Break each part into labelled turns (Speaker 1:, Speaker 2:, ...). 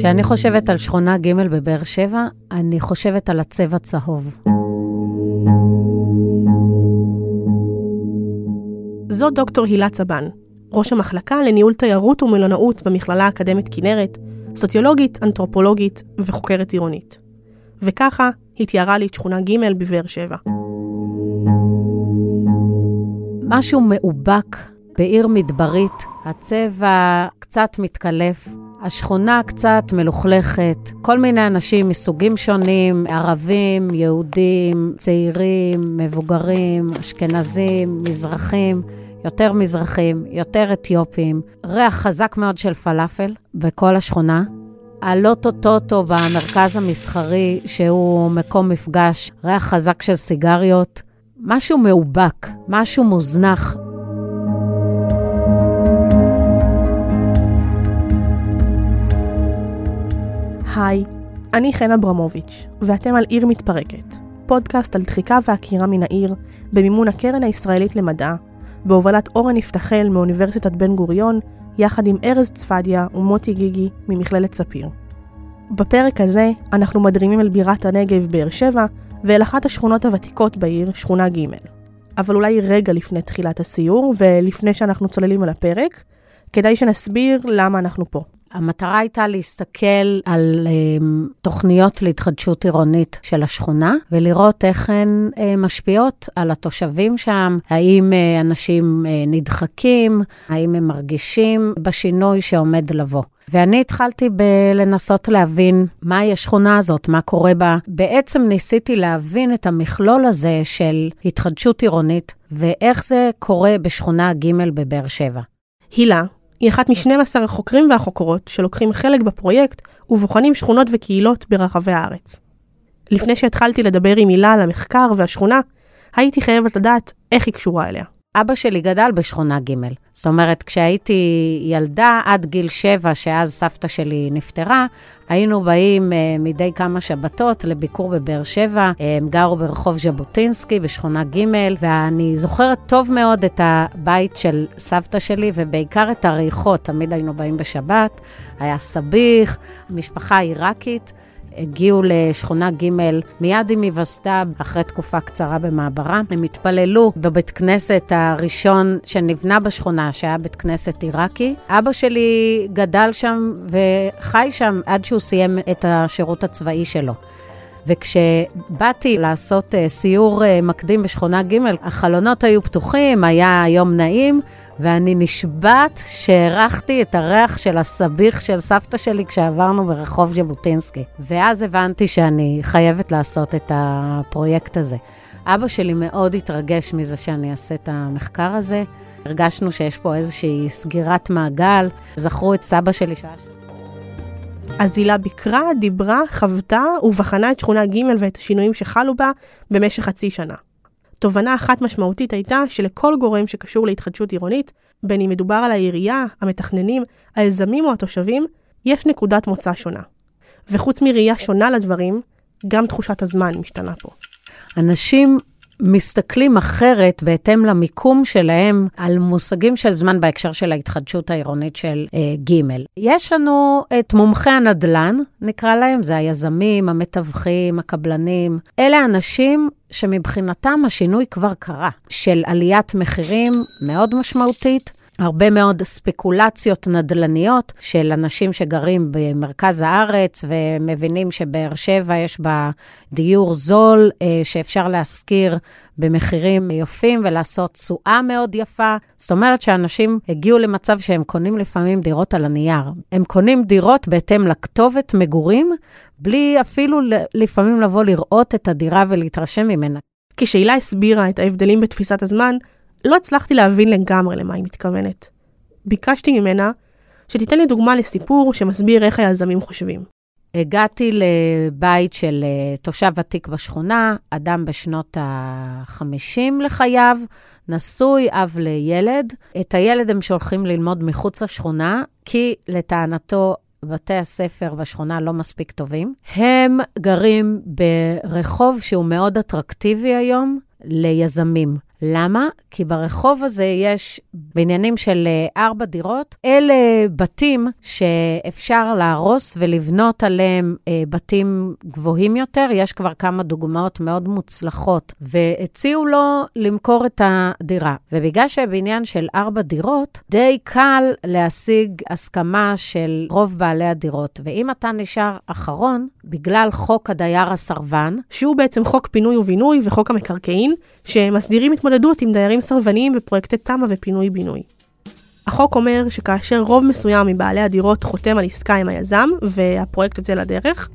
Speaker 1: כשאני חושבת על שכונה ג' בבאר שבע, אני חושבת על הצבע צהוב.
Speaker 2: זו דוקטור הילה צבן, ראש המחלקה לניהול תיירות ומלונאות במכללה האקדמית כנרת, סוציולוגית, אנתרופולוגית וחוקרת עירונית. וככה היא תיארה לי את שכונה ג' בבאר שבע.
Speaker 1: משהו מאובק בעיר מדברית, הצבע קצת מתקלף, השכונה קצת מלוכלכת, כל מיני אנשים מסוגים שונים, ערבים, יהודים, צעירים, מבוגרים, אשכנזים, מזרחים. יותר מזרחים, יותר אתיופים, ריח חזק מאוד של פלאפל בכל השכונה. הלוטו טוטו במרכז המסחרי, שהוא מקום מפגש, ריח חזק של סיגריות, משהו מאובק, משהו מוזנח.
Speaker 2: היי, אני חן אברמוביץ', ואתם על עיר מתפרקת, פודקאסט על דחיקה ועקירה מן העיר, במימון הקרן הישראלית למדע, בהובלת אורן יפתחל מאוניברסיטת בן גוריון, יחד עם ארז צפדיה ומוטי גיגי ממכללת ספיר. בפרק הזה אנחנו מדרימים אל בירת הנגב, באר שבע, ואל אחת השכונות הוותיקות בעיר, שכונה ג'. אבל אולי רגע לפני תחילת הסיור, ולפני שאנחנו צוללים על הפרק, כדאי שנסביר למה אנחנו פה.
Speaker 1: המטרה הייתה להסתכל על um, תוכניות להתחדשות עירונית של השכונה, ולראות איך הן uh, משפיעות על התושבים שם, האם uh, אנשים uh, נדחקים, האם הם מרגישים בשינוי שעומד לבוא. ואני התחלתי בלנסות להבין מהי השכונה הזאת, מה קורה בה. בעצם ניסיתי להבין את המכלול הזה של התחדשות עירונית, ואיך זה קורה בשכונה ג' בבאר שבע.
Speaker 2: הילה, היא אחת מ-12 החוקרים והחוקרות שלוקחים חלק בפרויקט ובוחנים שכונות וקהילות ברחבי הארץ. לפני שהתחלתי לדבר עם הילה על המחקר והשכונה, הייתי חייבת לדעת איך היא קשורה אליה.
Speaker 1: אבא שלי גדל בשכונה ג'. זאת אומרת, כשהייתי ילדה עד גיל שבע, שאז סבתא שלי נפטרה, היינו באים uh, מדי כמה שבתות לביקור בבאר שבע. Uh, הם גרו ברחוב ז'בוטינסקי בשכונה ג', ואני זוכרת טוב מאוד את הבית של סבתא שלי, ובעיקר את הריחות. תמיד היינו באים בשבת, היה סביח, משפחה עיראקית. הגיעו לשכונה ג' מיד עם היווסדה, אחרי תקופה קצרה במעברה. הם התפללו בבית כנסת הראשון שנבנה בשכונה, שהיה בית כנסת עיראקי. אבא שלי גדל שם וחי שם עד שהוא סיים את השירות הצבאי שלו. וכשבאתי לעשות uh, סיור uh, מקדים בשכונה ג', החלונות היו פתוחים, היה יום נעים, ואני נשבעת שהערכתי את הריח של הסביח של סבתא שלי כשעברנו ברחוב ז'בוטינסקי. ואז הבנתי שאני חייבת לעשות את הפרויקט הזה. אבא שלי מאוד התרגש מזה שאני אעשה את המחקר הזה. הרגשנו שיש פה איזושהי סגירת מעגל. זכרו את סבא שלי שהיה שם.
Speaker 2: אז הילה ביקרה, דיברה, חוותה ובחנה את שכונה ג' ואת השינויים שחלו בה במשך חצי שנה. תובנה אחת משמעותית הייתה שלכל גורם שקשור להתחדשות עירונית, בין אם מדובר על העירייה, המתכננים, היזמים או התושבים, יש נקודת מוצא שונה. וחוץ מראייה שונה לדברים, גם תחושת הזמן משתנה פה.
Speaker 1: אנשים מסתכלים אחרת בהתאם למיקום שלהם על מושגים של זמן בהקשר של ההתחדשות העירונית של אה, ג'. יש לנו את מומחי הנדל"ן, נקרא להם, זה היזמים, המתווכים, הקבלנים. אלה אנשים שמבחינתם השינוי כבר קרה, של עליית מחירים מאוד משמעותית. הרבה מאוד ספקולציות נדל"ניות של אנשים שגרים במרכז הארץ ומבינים שבאר שבע יש בה דיור זול אה, שאפשר להשכיר במחירים יפים ולעשות תשואה מאוד יפה. זאת אומרת שאנשים הגיעו למצב שהם קונים לפעמים דירות על הנייר. הם קונים דירות בהתאם לכתובת מגורים, בלי אפילו לפעמים לבוא לראות את הדירה ולהתרשם ממנה.
Speaker 2: כשהילה הסבירה את ההבדלים בתפיסת הזמן, לא הצלחתי להבין לגמרי למה היא מתכוונת. ביקשתי ממנה שתיתן לי דוגמה לסיפור שמסביר איך היזמים חושבים.
Speaker 1: הגעתי לבית של אה, תושב ותיק בשכונה, אדם בשנות ה-50 לחייו, נשוי, אב לילד. את הילד הם שולחים ללמוד מחוץ לשכונה, כי לטענתו בתי הספר בשכונה לא מספיק טובים. הם גרים ברחוב שהוא מאוד אטרקטיבי היום ליזמים. למה? כי ברחוב הזה יש בניינים של אה, ארבע דירות. אלה בתים שאפשר להרוס ולבנות עליהם אה, בתים גבוהים יותר. יש כבר כמה דוגמאות מאוד מוצלחות, והציעו לו למכור את הדירה. ובגלל שבניין של ארבע דירות, די קל להשיג הסכמה של רוב בעלי הדירות. ואם אתה נשאר אחרון, בגלל חוק הדייר הסרבן,
Speaker 2: שהוא בעצם חוק פינוי ובינוי וחוק המקרקעין, שמסדירים התמודדות עם דיירים סרבניים בפרויקטי תמ"א ופינוי-בינוי. החוק אומר שכאשר רוב מסוים מבעלי הדירות חותם על עסקה עם היזם, והפרויקט יוצא לדרך,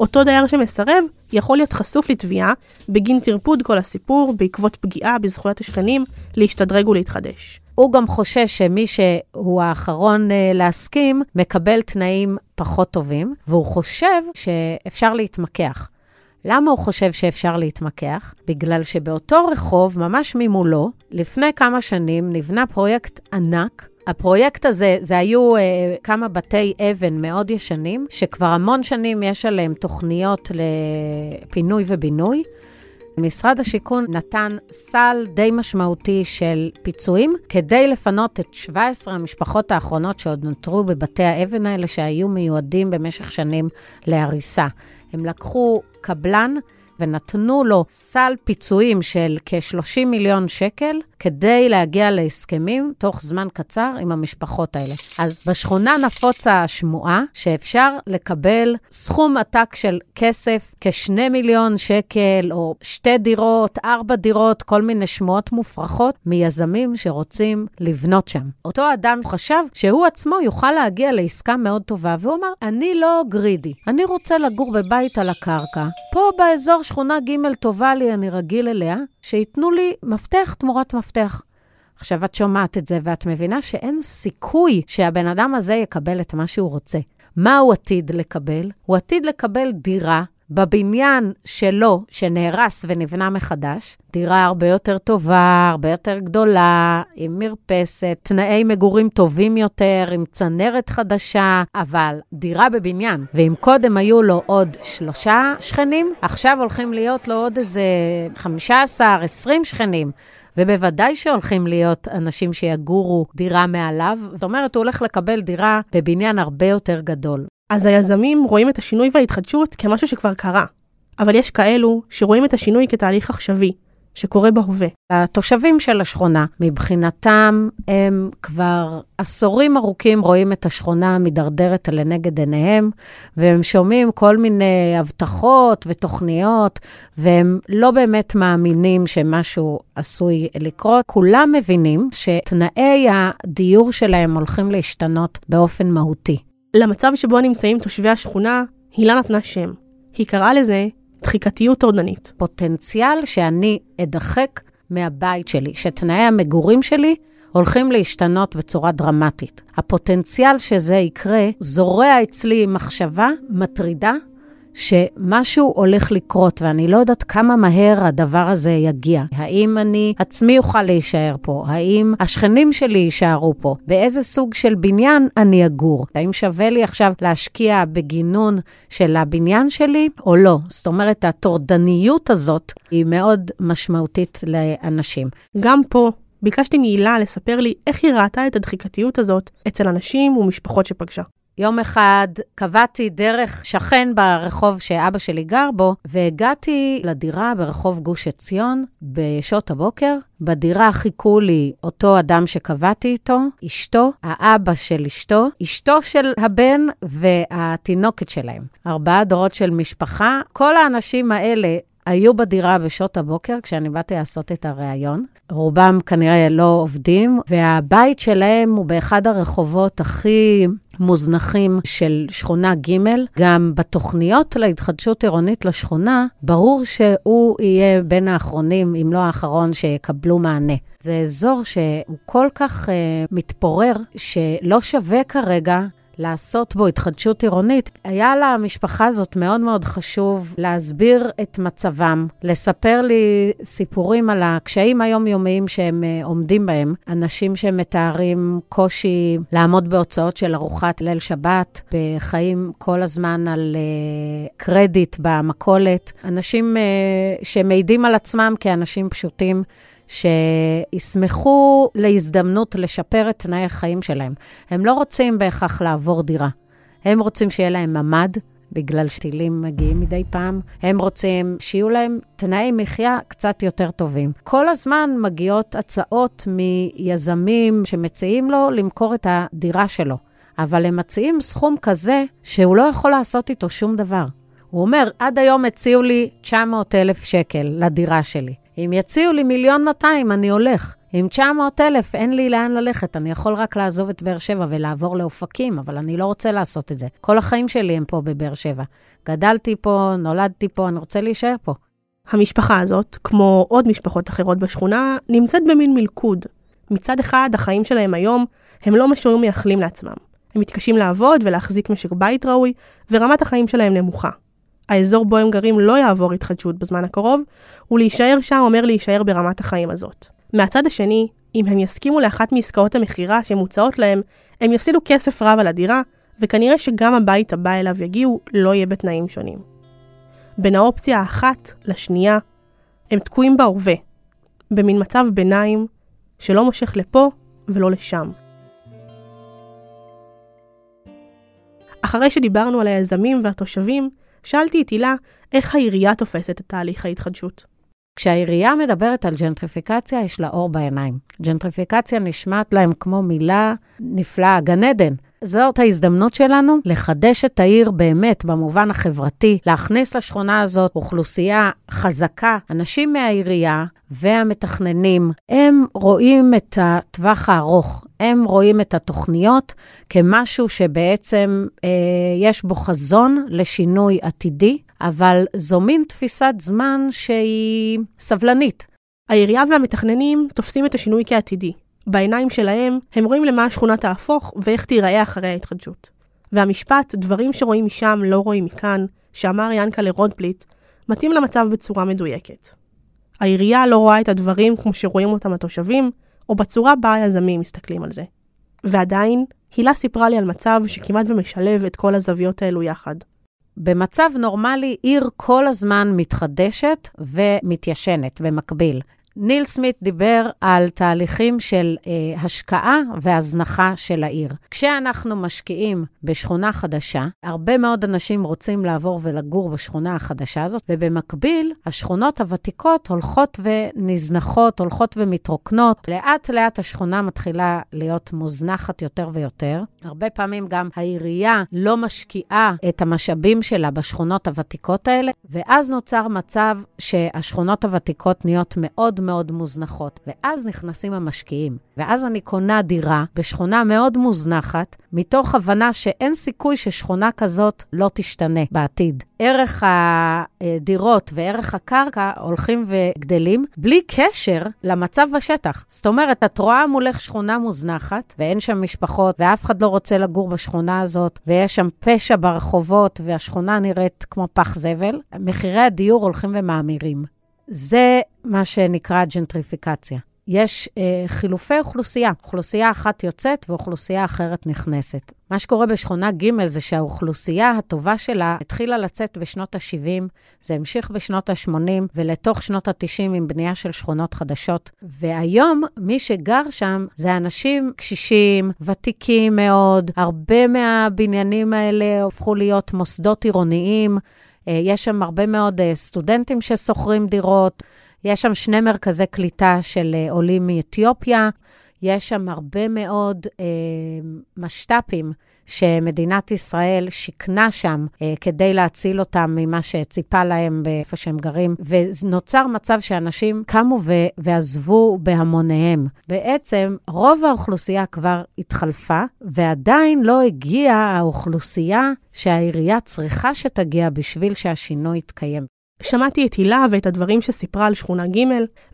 Speaker 2: אותו דייר שמסרב יכול להיות חשוף לתביעה בגין טרפוד כל הסיפור, בעקבות פגיעה בזכויות השכנים, להשתדרג ולהתחדש.
Speaker 1: הוא גם חושש שמי שהוא האחרון אה, להסכים, מקבל תנאים פחות טובים, והוא חושב שאפשר להתמקח. למה הוא חושב שאפשר להתמקח? בגלל שבאותו רחוב, ממש ממולו, לפני כמה שנים נבנה פרויקט ענק. הפרויקט הזה, זה היו uh, כמה בתי אבן מאוד ישנים, שכבר המון שנים יש עליהם תוכניות לפינוי ובינוי. משרד השיכון נתן סל די משמעותי של פיצויים כדי לפנות את 17 המשפחות האחרונות שעוד נותרו בבתי האבן האלה, שהיו מיועדים במשך שנים להריסה. הם לקחו קבלן ונתנו לו סל פיצויים של כ-30 מיליון שקל כדי להגיע להסכמים תוך זמן קצר עם המשפחות האלה. אז בשכונה נפוצה השמועה שאפשר לקבל סכום עתק של כסף, כ-2 מיליון שקל, או שתי דירות, ארבע דירות, כל מיני שמועות מופרכות, מיזמים שרוצים לבנות שם. אותו אדם חשב שהוא עצמו יוכל להגיע לעסקה מאוד טובה, והוא אמר, אני לא גרידי, אני רוצה לגור בבית על הקרקע. פה באזור שכונה ג' טובה לי, אני רגיל אליה, שייתנו לי מפתח תמורת מפתח. עכשיו, את שומעת את זה ואת מבינה שאין סיכוי שהבן אדם הזה יקבל את מה שהוא רוצה. מה הוא עתיד לקבל? הוא עתיד לקבל דירה בבניין שלו, שנהרס ונבנה מחדש, דירה הרבה יותר טובה, הרבה יותר גדולה, עם מרפסת, תנאי מגורים טובים יותר, עם צנרת חדשה, אבל דירה בבניין. ואם קודם היו לו עוד שלושה שכנים, עכשיו הולכים להיות לו עוד איזה 15, 20 שכנים. ובוודאי שהולכים להיות אנשים שיגורו דירה מעליו. זאת אומרת, הוא הולך לקבל דירה בבניין הרבה יותר גדול.
Speaker 2: אז היזמים רואים את השינוי וההתחדשות כמשהו שכבר קרה. אבל יש כאלו שרואים את השינוי כתהליך עכשווי, שקורה בהווה.
Speaker 1: התושבים של השכונה, מבחינתם, הם כבר עשורים ארוכים רואים את השכונה מידרדרת לנגד עיניהם, והם שומעים כל מיני הבטחות ותוכניות, והם לא באמת מאמינים שמשהו עשוי לקרות. כולם מבינים שתנאי הדיור שלהם הולכים להשתנות באופן מהותי.
Speaker 2: למצב שבו נמצאים תושבי השכונה, הילה נתנה שם. היא קראה לזה דחיקתיות טורדנית.
Speaker 1: פוטנציאל שאני אדחק מהבית שלי, שתנאי המגורים שלי הולכים להשתנות בצורה דרמטית. הפוטנציאל שזה יקרה זורע אצלי מחשבה מטרידה שמשהו הולך לקרות, ואני לא יודעת כמה מהר הדבר הזה יגיע. האם אני עצמי אוכל להישאר פה? האם השכנים שלי יישארו פה? באיזה סוג של בניין אני אגור? האם שווה לי עכשיו להשקיע בגינון של הבניין שלי או לא? זאת אומרת, הטורדניות הזאת היא מאוד משמעותית לאנשים.
Speaker 2: גם פה ביקשתי מהילה לספר לי איך היא ראתה את הדחיקתיות הזאת אצל אנשים ומשפחות שפגשה.
Speaker 1: יום אחד קבעתי דרך שכן ברחוב שאבא שלי גר בו, והגעתי לדירה ברחוב גוש עציון בשעות הבוקר. בדירה חיכו לי אותו אדם שקבעתי איתו, אשתו, האבא של אשתו, אשתו של הבן והתינוקת שלהם. ארבעה דורות של משפחה. כל האנשים האלה היו בדירה בשעות הבוקר כשאני באתי לעשות את הריאיון. רובם כנראה לא עובדים, והבית שלהם הוא באחד הרחובות הכי מוזנחים של שכונה ג', גם בתוכניות להתחדשות עירונית לשכונה, ברור שהוא יהיה בין האחרונים, אם לא האחרון, שיקבלו מענה. זה אזור שהוא כל כך uh, מתפורר, שלא שווה כרגע לעשות בו התחדשות עירונית, היה למשפחה הזאת מאוד מאוד חשוב להסביר את מצבם, לספר לי סיפורים על הקשיים היומיומיים שהם uh, עומדים בהם. אנשים שמתארים קושי לעמוד בהוצאות של ארוחת ליל שבת, בחיים כל הזמן על uh, קרדיט במכולת. אנשים uh, שמעידים על עצמם כאנשים פשוטים. שישמחו להזדמנות לשפר את תנאי החיים שלהם. הם לא רוצים בהכרח לעבור דירה. הם רוצים שיהיה להם ממ"ד, בגלל שטילים מגיעים מדי פעם. הם רוצים שיהיו להם תנאי מחיה קצת יותר טובים. כל הזמן מגיעות הצעות מיזמים שמציעים לו למכור את הדירה שלו, אבל הם מציעים סכום כזה שהוא לא יכול לעשות איתו שום דבר. הוא אומר, עד היום הציעו לי 900 אלף שקל לדירה שלי. אם יציעו לי מיליון 200, אני הולך. עם 900 אלף אין לי לאן ללכת, אני יכול רק לעזוב את באר שבע ולעבור לאופקים, אבל אני לא רוצה לעשות את זה. כל החיים שלי הם פה בבאר שבע. גדלתי פה, נולדתי פה, אני רוצה להישאר פה.
Speaker 2: המשפחה הזאת, כמו עוד משפחות אחרות בשכונה, נמצאת במין מלכוד. מצד אחד, החיים שלהם היום הם לא מה שהיו מייחלים לעצמם. הם מתקשים לעבוד ולהחזיק משק בית ראוי, ורמת החיים שלהם נמוכה. האזור בו הם גרים לא יעבור התחדשות בזמן הקרוב, ולהישאר שם אומר להישאר ברמת החיים הזאת. מהצד השני, אם הם יסכימו לאחת מעסקאות המכירה שמוצעות להם, הם יפסידו כסף רב על הדירה, וכנראה שגם הבית הבא אליו יגיעו לא יהיה בתנאים שונים. בין האופציה האחת לשנייה, הם תקועים בהווה, במין מצב ביניים שלא מושך לפה ולא לשם. אחרי שדיברנו על היזמים והתושבים, שאלתי את הילה איך העירייה תופסת את תהליך ההתחדשות.
Speaker 1: כשהעירייה מדברת על ג'נטריפיקציה, יש לה אור בעיניים. ג'נטריפיקציה נשמעת להם כמו מילה נפלאה, גן עדן. זאת ההזדמנות שלנו לחדש את העיר באמת במובן החברתי, להכניס לשכונה הזאת אוכלוסייה חזקה. אנשים מהעירייה והמתכננים, הם רואים את הטווח הארוך, הם רואים את התוכניות כמשהו שבעצם אה, יש בו חזון לשינוי עתידי, אבל זו מין תפיסת זמן שהיא סבלנית.
Speaker 2: העירייה והמתכננים תופסים את השינוי כעתידי. בעיניים שלהם, הם רואים למה השכונה תהפוך ואיך תיראה אחרי ההתחדשות. והמשפט, דברים שרואים משם לא רואים מכאן, שאמר ינקלה רודפליט, מתאים למצב בצורה מדויקת. העירייה לא רואה את הדברים כמו שרואים אותם התושבים, או בצורה בה היזמים מסתכלים על זה. ועדיין, הילה סיפרה לי על מצב שכמעט ומשלב את כל הזוויות האלו יחד.
Speaker 1: במצב נורמלי, עיר כל הזמן מתחדשת ומתיישנת במקביל. ניל סמית דיבר על תהליכים של אה, השקעה והזנחה של העיר. כשאנחנו משקיעים בשכונה חדשה, הרבה מאוד אנשים רוצים לעבור ולגור בשכונה החדשה הזאת, ובמקביל, השכונות הוותיקות הולכות ונזנחות, הולכות ומתרוקנות. לאט-לאט השכונה מתחילה להיות מוזנחת יותר ויותר. הרבה פעמים גם העירייה לא משקיעה את המשאבים שלה בשכונות הוותיקות האלה, ואז נוצר מצב שהשכונות הוותיקות נהיות מאוד מאוד מוזנחות. ואז נכנסים המשקיעים. ואז אני קונה דירה בשכונה מאוד מוזנחת, מתוך הבנה שאין סיכוי ששכונה כזאת לא תשתנה בעתיד. ערך הדירות וערך הקרקע הולכים וגדלים, בלי קשר למצב בשטח. זאת אומרת, את רואה מולך שכונה מוזנחת, ואין שם משפחות, ואף אחד לא רוצה לגור בשכונה הזאת, ויש שם פשע ברחובות, והשכונה נראית כמו פח זבל. מחירי הדיור הולכים ומאמירים. זה מה שנקרא ג'נטריפיקציה. יש אה, חילופי אוכלוסייה. אוכלוסייה אחת יוצאת ואוכלוסייה אחרת נכנסת. מה שקורה בשכונה ג' זה שהאוכלוסייה הטובה שלה התחילה לצאת בשנות ה-70, זה המשיך בשנות ה-80 ולתוך שנות ה-90 עם בנייה של שכונות חדשות. והיום מי שגר שם זה אנשים קשישים, ותיקים מאוד, הרבה מהבניינים האלה הפכו להיות מוסדות עירוניים. אה, יש שם הרבה מאוד אה, סטודנטים ששוכרים דירות, יש שם שני מרכזי קליטה של אה, עולים מאתיופיה, יש שם הרבה מאוד משת"פים שמדינת ישראל שיכנה שם אה, כדי להציל אותם ממה שציפה להם באיפה שהם גרים, ונוצר מצב שאנשים קמו ו- ועזבו בהמוניהם. בעצם רוב האוכלוסייה כבר התחלפה, ועדיין לא הגיעה האוכלוסייה שהעירייה צריכה שתגיע בשביל שהשינוי יתקיים.
Speaker 2: שמעתי את הילה ואת הדברים שסיפרה על שכונה ג',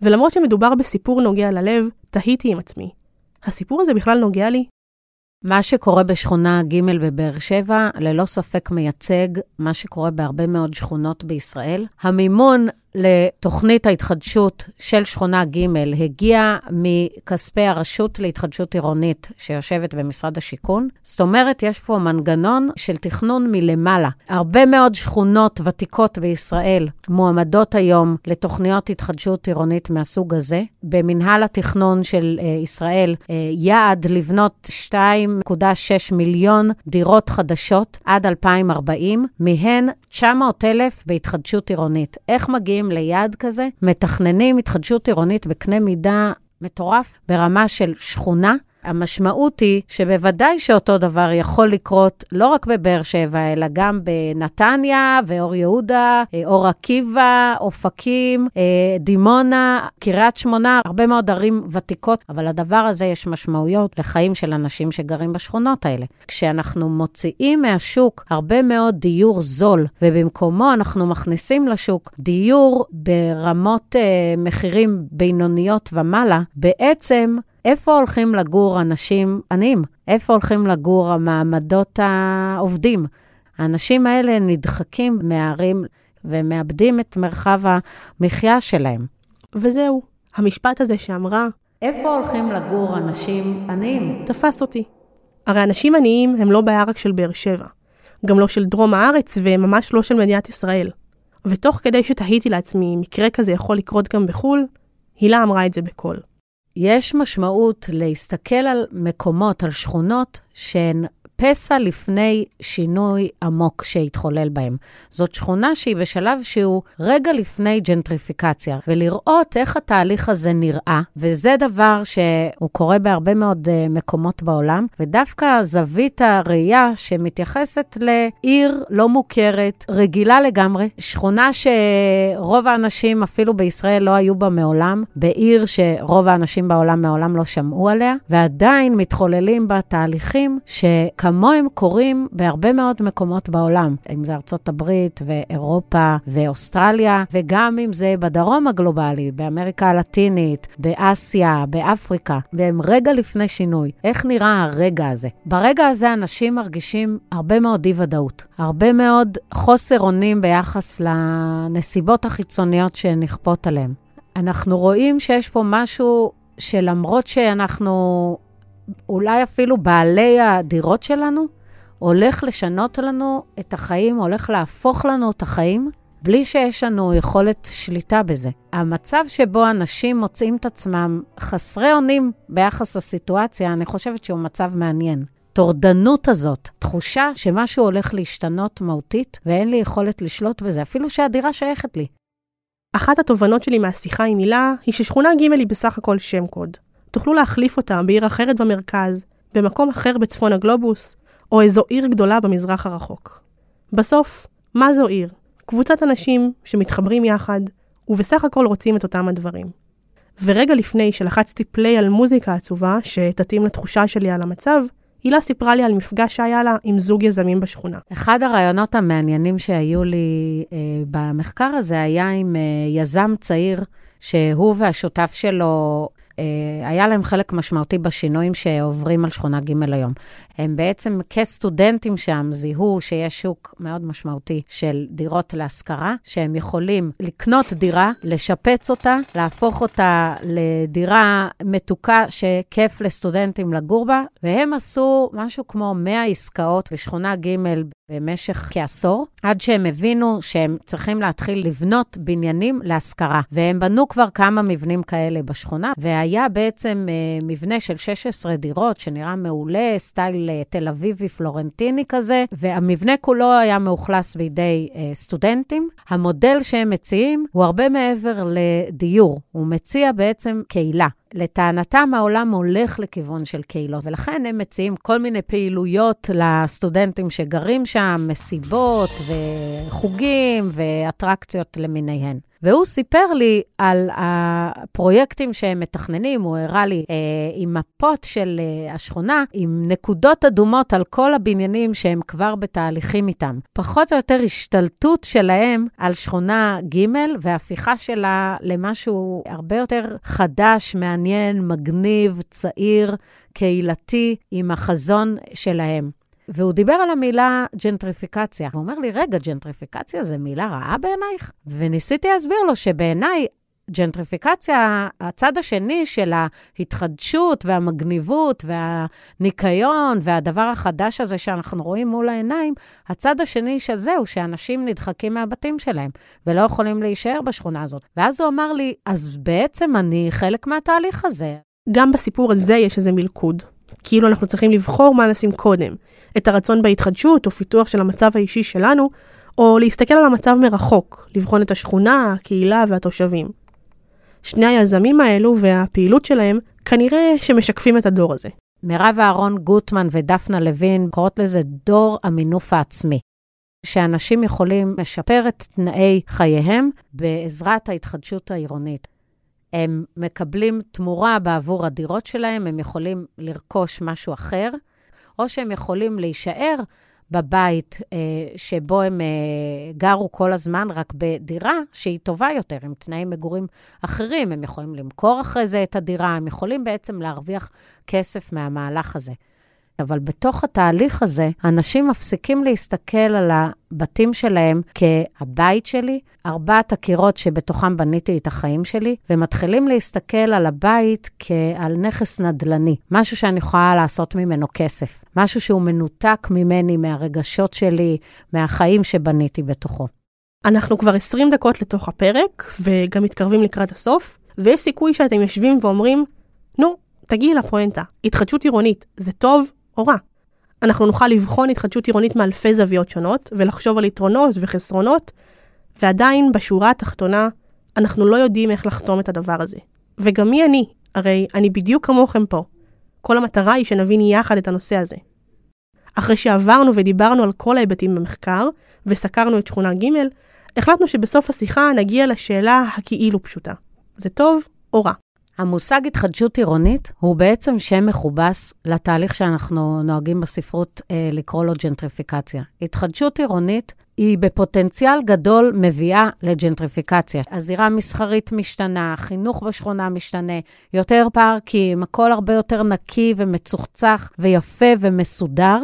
Speaker 2: ולמרות שמדובר בסיפור נוגע ללב, תהיתי עם עצמי. הסיפור הזה בכלל נוגע לי?
Speaker 1: מה שקורה בשכונה ג' בבאר שבע, ללא ספק מייצג מה שקורה בהרבה מאוד שכונות בישראל. המימון לתוכנית ההתחדשות של שכונה ג' הגיע מכספי הרשות להתחדשות עירונית שיושבת במשרד השיכון. זאת אומרת, יש פה מנגנון של תכנון מלמעלה. הרבה מאוד שכונות ותיקות בישראל מועמדות היום לתוכניות התחדשות עירונית מהסוג הזה. במנהל התכנון של uh, ישראל, uh, יעד לבנות 2.6 מיליון דירות חדשות עד 2040, מהן 900,000 בהתחדשות עירונית. איך מגיעים ליעד כזה? מתכננים התחדשות עירונית בקנה מידה מטורף ברמה של שכונה המשמעות היא שבוודאי שאותו דבר יכול לקרות לא רק בבאר שבע, אלא גם בנתניה ואור יהודה, אה, אור עקיבא, אופקים, אה, דימונה, קריית שמונה, הרבה מאוד ערים ותיקות, אבל לדבר הזה יש משמעויות לחיים של אנשים שגרים בשכונות האלה. כשאנחנו מוציאים מהשוק הרבה מאוד דיור זול, ובמקומו אנחנו מכניסים לשוק דיור ברמות אה, מחירים בינוניות ומעלה, בעצם איפה הולכים לגור אנשים עניים? איפה הולכים לגור המעמדות העובדים? האנשים האלה נדחקים מהערים ומאבדים את מרחב המחיה שלהם.
Speaker 2: וזהו, המשפט הזה שאמרה,
Speaker 1: איפה הולכים לגור אנשים עניים?
Speaker 2: תפס אותי. הרי אנשים עניים הם לא בעיה רק של באר שבע, גם לא של דרום הארץ וממש לא של מדינת ישראל. ותוך כדי שתהיתי לעצמי אם מקרה כזה יכול לקרות גם בחו"ל, הילה אמרה את זה בקול.
Speaker 1: יש משמעות להסתכל על מקומות, על שכונות שהן פסע לפני שינוי עמוק שהתחולל בהם. זאת שכונה שהיא בשלב שהוא רגע לפני ג'נטריפיקציה, ולראות איך התהליך הזה נראה, וזה דבר שהוא קורה בהרבה מאוד uh, מקומות בעולם, ודווקא זווית הראייה שמתייחסת לעיר לא מוכרת, רגילה לגמרי, שכונה שרוב האנשים אפילו בישראל לא היו בה מעולם, בעיר שרוב האנשים בעולם מעולם לא שמעו עליה, ועדיין מתחוללים בה תהליכים שכ... כמוהם קורים בהרבה מאוד מקומות בעולם, אם זה ארצות הברית ואירופה ואוסטרליה, וגם אם זה בדרום הגלובלי, באמריקה הלטינית, באסיה, באפריקה, והם רגע לפני שינוי. איך נראה הרגע הזה? ברגע הזה אנשים מרגישים הרבה מאוד אי-ודאות, הרבה מאוד חוסר אונים ביחס לנסיבות החיצוניות שנכפות עליהם. אנחנו רואים שיש פה משהו שלמרות שאנחנו אולי אפילו בעלי הדירות שלנו, הולך לשנות לנו את החיים, הולך להפוך לנו את החיים, בלי שיש לנו יכולת שליטה בזה. המצב שבו אנשים מוצאים את עצמם חסרי אונים ביחס לסיטואציה, אני חושבת שהוא מצב מעניין. טורדנות הזאת, תחושה שמשהו הולך להשתנות מהותית, ואין לי יכולת לשלוט בזה, אפילו שהדירה שייכת לי.
Speaker 2: אחת התובנות שלי מהשיחה עם הילה, היא ששכונה ג' היא בסך הכל שם קוד. תוכלו להחליף אותה בעיר אחרת במרכז, במקום אחר בצפון הגלובוס, או איזו עיר גדולה במזרח הרחוק. בסוף, מה זו עיר? קבוצת אנשים שמתחברים יחד, ובסך הכל רוצים את אותם הדברים. ורגע לפני שלחצתי פליי על מוזיקה עצובה, שתתאים לתחושה שלי על המצב, הילה סיפרה לי על מפגש שהיה לה עם זוג יזמים בשכונה.
Speaker 1: אחד הרעיונות המעניינים שהיו לי אה, במחקר הזה היה עם אה, יזם צעיר, שהוא והשותף שלו היה להם חלק משמעותי בשינויים שעוברים על שכונה ג' היום. הם בעצם כסטודנטים שם זיהו שיש שוק מאוד משמעותי של דירות להשכרה, שהם יכולים לקנות דירה, לשפץ אותה, להפוך אותה לדירה מתוקה שכיף לסטודנטים לגור בה, והם עשו משהו כמו 100 עסקאות בשכונה ג' במשך כעשור, עד שהם הבינו שהם צריכים להתחיל לבנות בניינים להשכרה. והם בנו כבר כמה מבנים כאלה בשכונה, והיה בעצם אה, מבנה של 16 דירות, שנראה מעולה, סטייל אה, תל אביבי פלורנטיני כזה, והמבנה כולו היה מאוכלס בידי אה, סטודנטים. המודל שהם מציעים הוא הרבה מעבר לדיור, הוא מציע בעצם קהילה. לטענתם העולם הולך לכיוון של קהילות, ולכן הם מציעים כל מיני פעילויות לסטודנטים שגרים שם, מסיבות וחוגים ואטרקציות למיניהן. והוא סיפר לי על הפרויקטים שהם מתכננים, הוא הראה לי אה, עם מפות של אה, השכונה, עם נקודות אדומות על כל הבניינים שהם כבר בתהליכים איתם. פחות או יותר השתלטות שלהם על שכונה ג' והפיכה שלה למשהו הרבה יותר חדש, מעניין, מגניב, צעיר, קהילתי, עם החזון שלהם. והוא דיבר על המילה ג'נטריפיקציה. הוא אומר לי, רגע, ג'נטריפיקציה זה מילה רעה בעינייך? וניסיתי להסביר לו שבעיניי ג'נטריפיקציה, הצד השני של ההתחדשות והמגניבות והניקיון והדבר החדש הזה שאנחנו רואים מול העיניים, הצד השני של זה הוא שאנשים נדחקים מהבתים שלהם ולא יכולים להישאר בשכונה הזאת. ואז הוא אמר לי, אז בעצם אני חלק מהתהליך הזה.
Speaker 2: גם בסיפור הזה יש איזה מלכוד. כאילו אנחנו צריכים לבחור מה נשים קודם, את הרצון בהתחדשות או פיתוח של המצב האישי שלנו, או להסתכל על המצב מרחוק, לבחון את השכונה, הקהילה והתושבים. שני היזמים האלו והפעילות שלהם כנראה שמשקפים את הדור הזה.
Speaker 1: מירב אהרון גוטמן ודפנה לוין קוראות לזה דור המינוף העצמי. שאנשים יכולים לשפר את תנאי חייהם בעזרת ההתחדשות העירונית. הם מקבלים תמורה בעבור הדירות שלהם, הם יכולים לרכוש משהו אחר, או שהם יכולים להישאר בבית אה, שבו הם אה, גרו כל הזמן, רק בדירה שהיא טובה יותר, עם תנאי מגורים אחרים. הם יכולים למכור אחרי זה את הדירה, הם יכולים בעצם להרוויח כסף מהמהלך הזה. אבל בתוך התהליך הזה, אנשים מפסיקים להסתכל על הבתים שלהם כהבית שלי, ארבעת הקירות שבתוכם בניתי את החיים שלי, ומתחילים להסתכל על הבית כעל נכס נדל"ני, משהו שאני יכולה לעשות ממנו כסף, משהו שהוא מנותק ממני, מהרגשות שלי, מהחיים שבניתי בתוכו.
Speaker 2: אנחנו כבר 20 דקות לתוך הפרק, וגם מתקרבים לקראת הסוף, ויש סיכוי שאתם יושבים ואומרים, נו, תגיעי לפואנטה, התחדשות עירונית, זה טוב או רע. אנחנו נוכל לבחון התחדשות עירונית מאלפי זוויות שונות, ולחשוב על יתרונות וחסרונות, ועדיין, בשורה התחתונה, אנחנו לא יודעים איך לחתום את הדבר הזה. וגם מי אני? הרי אני בדיוק כמוכם פה. כל המטרה היא שנבין יחד את הנושא הזה. אחרי שעברנו ודיברנו על כל ההיבטים במחקר, וסקרנו את שכונה ג', החלטנו שבסוף השיחה נגיע לשאלה הכאילו פשוטה. זה טוב או רע?
Speaker 1: המושג התחדשות עירונית הוא בעצם שם מכובס לתהליך שאנחנו נוהגים בספרות אה, לקרוא לו ג'נטריפיקציה. התחדשות עירונית היא בפוטנציאל גדול מביאה לג'נטריפיקציה. הזירה המסחרית משתנה, החינוך בשכונה משתנה, יותר פארקים, הכל הרבה יותר נקי ומצוחצח ויפה ומסודר.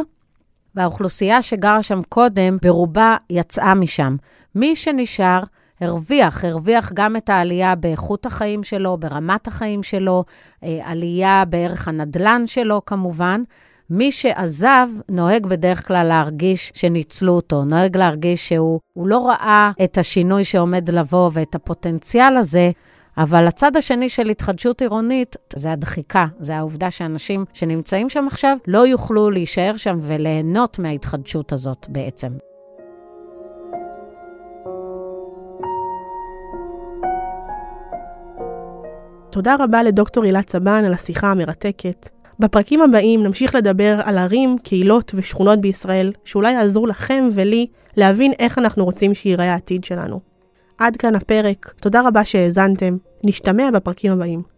Speaker 1: והאוכלוסייה שגרה שם קודם, ברובה יצאה משם. מי שנשאר, הרוויח, הרוויח גם את העלייה באיכות החיים שלו, ברמת החיים שלו, אה, עלייה בערך הנדלן שלו כמובן. מי שעזב נוהג בדרך כלל להרגיש שניצלו אותו, נוהג להרגיש שהוא לא ראה את השינוי שעומד לבוא ואת הפוטנציאל הזה, אבל הצד השני של התחדשות עירונית זה הדחיקה, זה העובדה שאנשים שנמצאים שם עכשיו לא יוכלו להישאר שם וליהנות מההתחדשות הזאת בעצם.
Speaker 2: תודה רבה לדוקטור הילה צבן על השיחה המרתקת. בפרקים הבאים נמשיך לדבר על ערים, קהילות ושכונות בישראל, שאולי יעזרו לכם ולי להבין איך אנחנו רוצים שייראה העתיד שלנו. עד כאן הפרק, תודה רבה שהאזנתם, נשתמע בפרקים הבאים.